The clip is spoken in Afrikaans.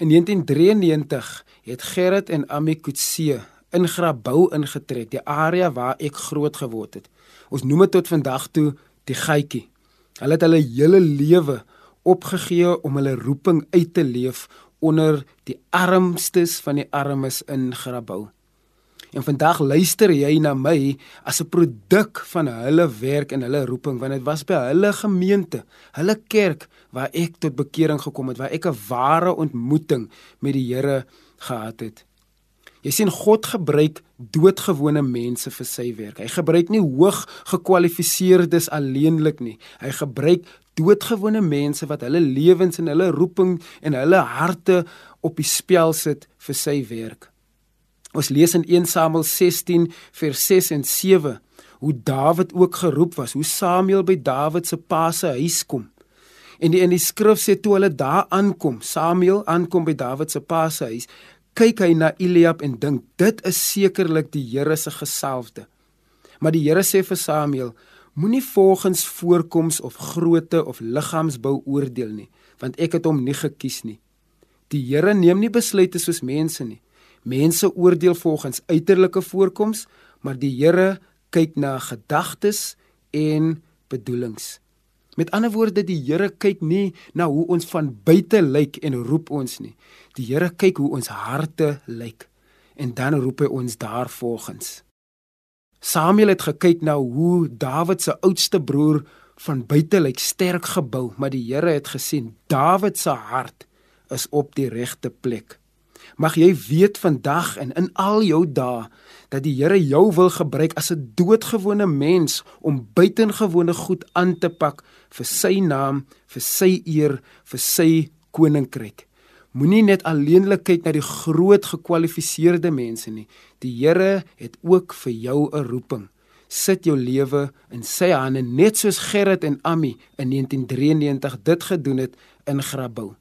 In 1993 het Gerrit en Ami Kutse in Grabouw ingetrek, die area waar ek groot geword het. Ons noem dit tot vandag toe die Gietjie. Hulle het hulle hele lewe opgegee om hulle roeping uit te leef onder die armstes van die armes in Grabouw. En vandag luister jy na my as 'n produk van hulle werk en hulle roeping want dit was by hulle gemeente, hulle kerk waar ek tot bekering gekom het, waar ek 'n ware ontmoeting met die Here gehad het. Jy sien God gebruik doodgewone mense vir sy werk. Hy gebruik nie hoog gekwalifiseerdes alleenlik nie. Hy gebruik doodgewone mense wat hulle lewens en hulle roeping en hulle harte op die spel sit vir sy werk. Ons lees in 1 Samuel 16 vers 6 en 7 hoe Dawid ook geroep was, hoe Samuel by Dawid se pa se huis kom. En die in die skrif sê toe hulle daar aankom, Samuel aankom by Dawid se pa se huis, kyk hy na Eliab en dink dit is sekerlik die Here se gesalfde. Maar die Here sê vir Samuel, moenie volgens voorkoms of grootte of liggaamsbou oordeel nie, want ek het hom nie gekies nie. Die Here neem nie besluite soos mense nie. Mense oordeel volgens uiterlike voorkoms, maar die Here kyk na gedagtes en bedoelings. Met ander woorde, die Here kyk nie na hoe ons van buite lyk en roep ons nie. Die Here kyk hoe ons harte lyk en dan roep hy ons daarvolgens. Samuel het gekyk na hoe Dawid se oudste broer van buite lyk sterk gebou, maar die Here het gesien Dawid se hart is op die regte plek. Mag jy weet vandag en in al jou dae dat die Here jou wil gebruik as 'n doodgewone mens om buitengewone goed aan te pak vir sy naam, vir sy eer, vir sy koninkryk. Moenie net alleenlik kyk na die groot gekwalifiseerde mense nie. Die Here het ook vir jou 'n roeping. Sit jou lewe in sy hande net soos Gerrit en Ami in 1993 dit gedoen het in Grabouw.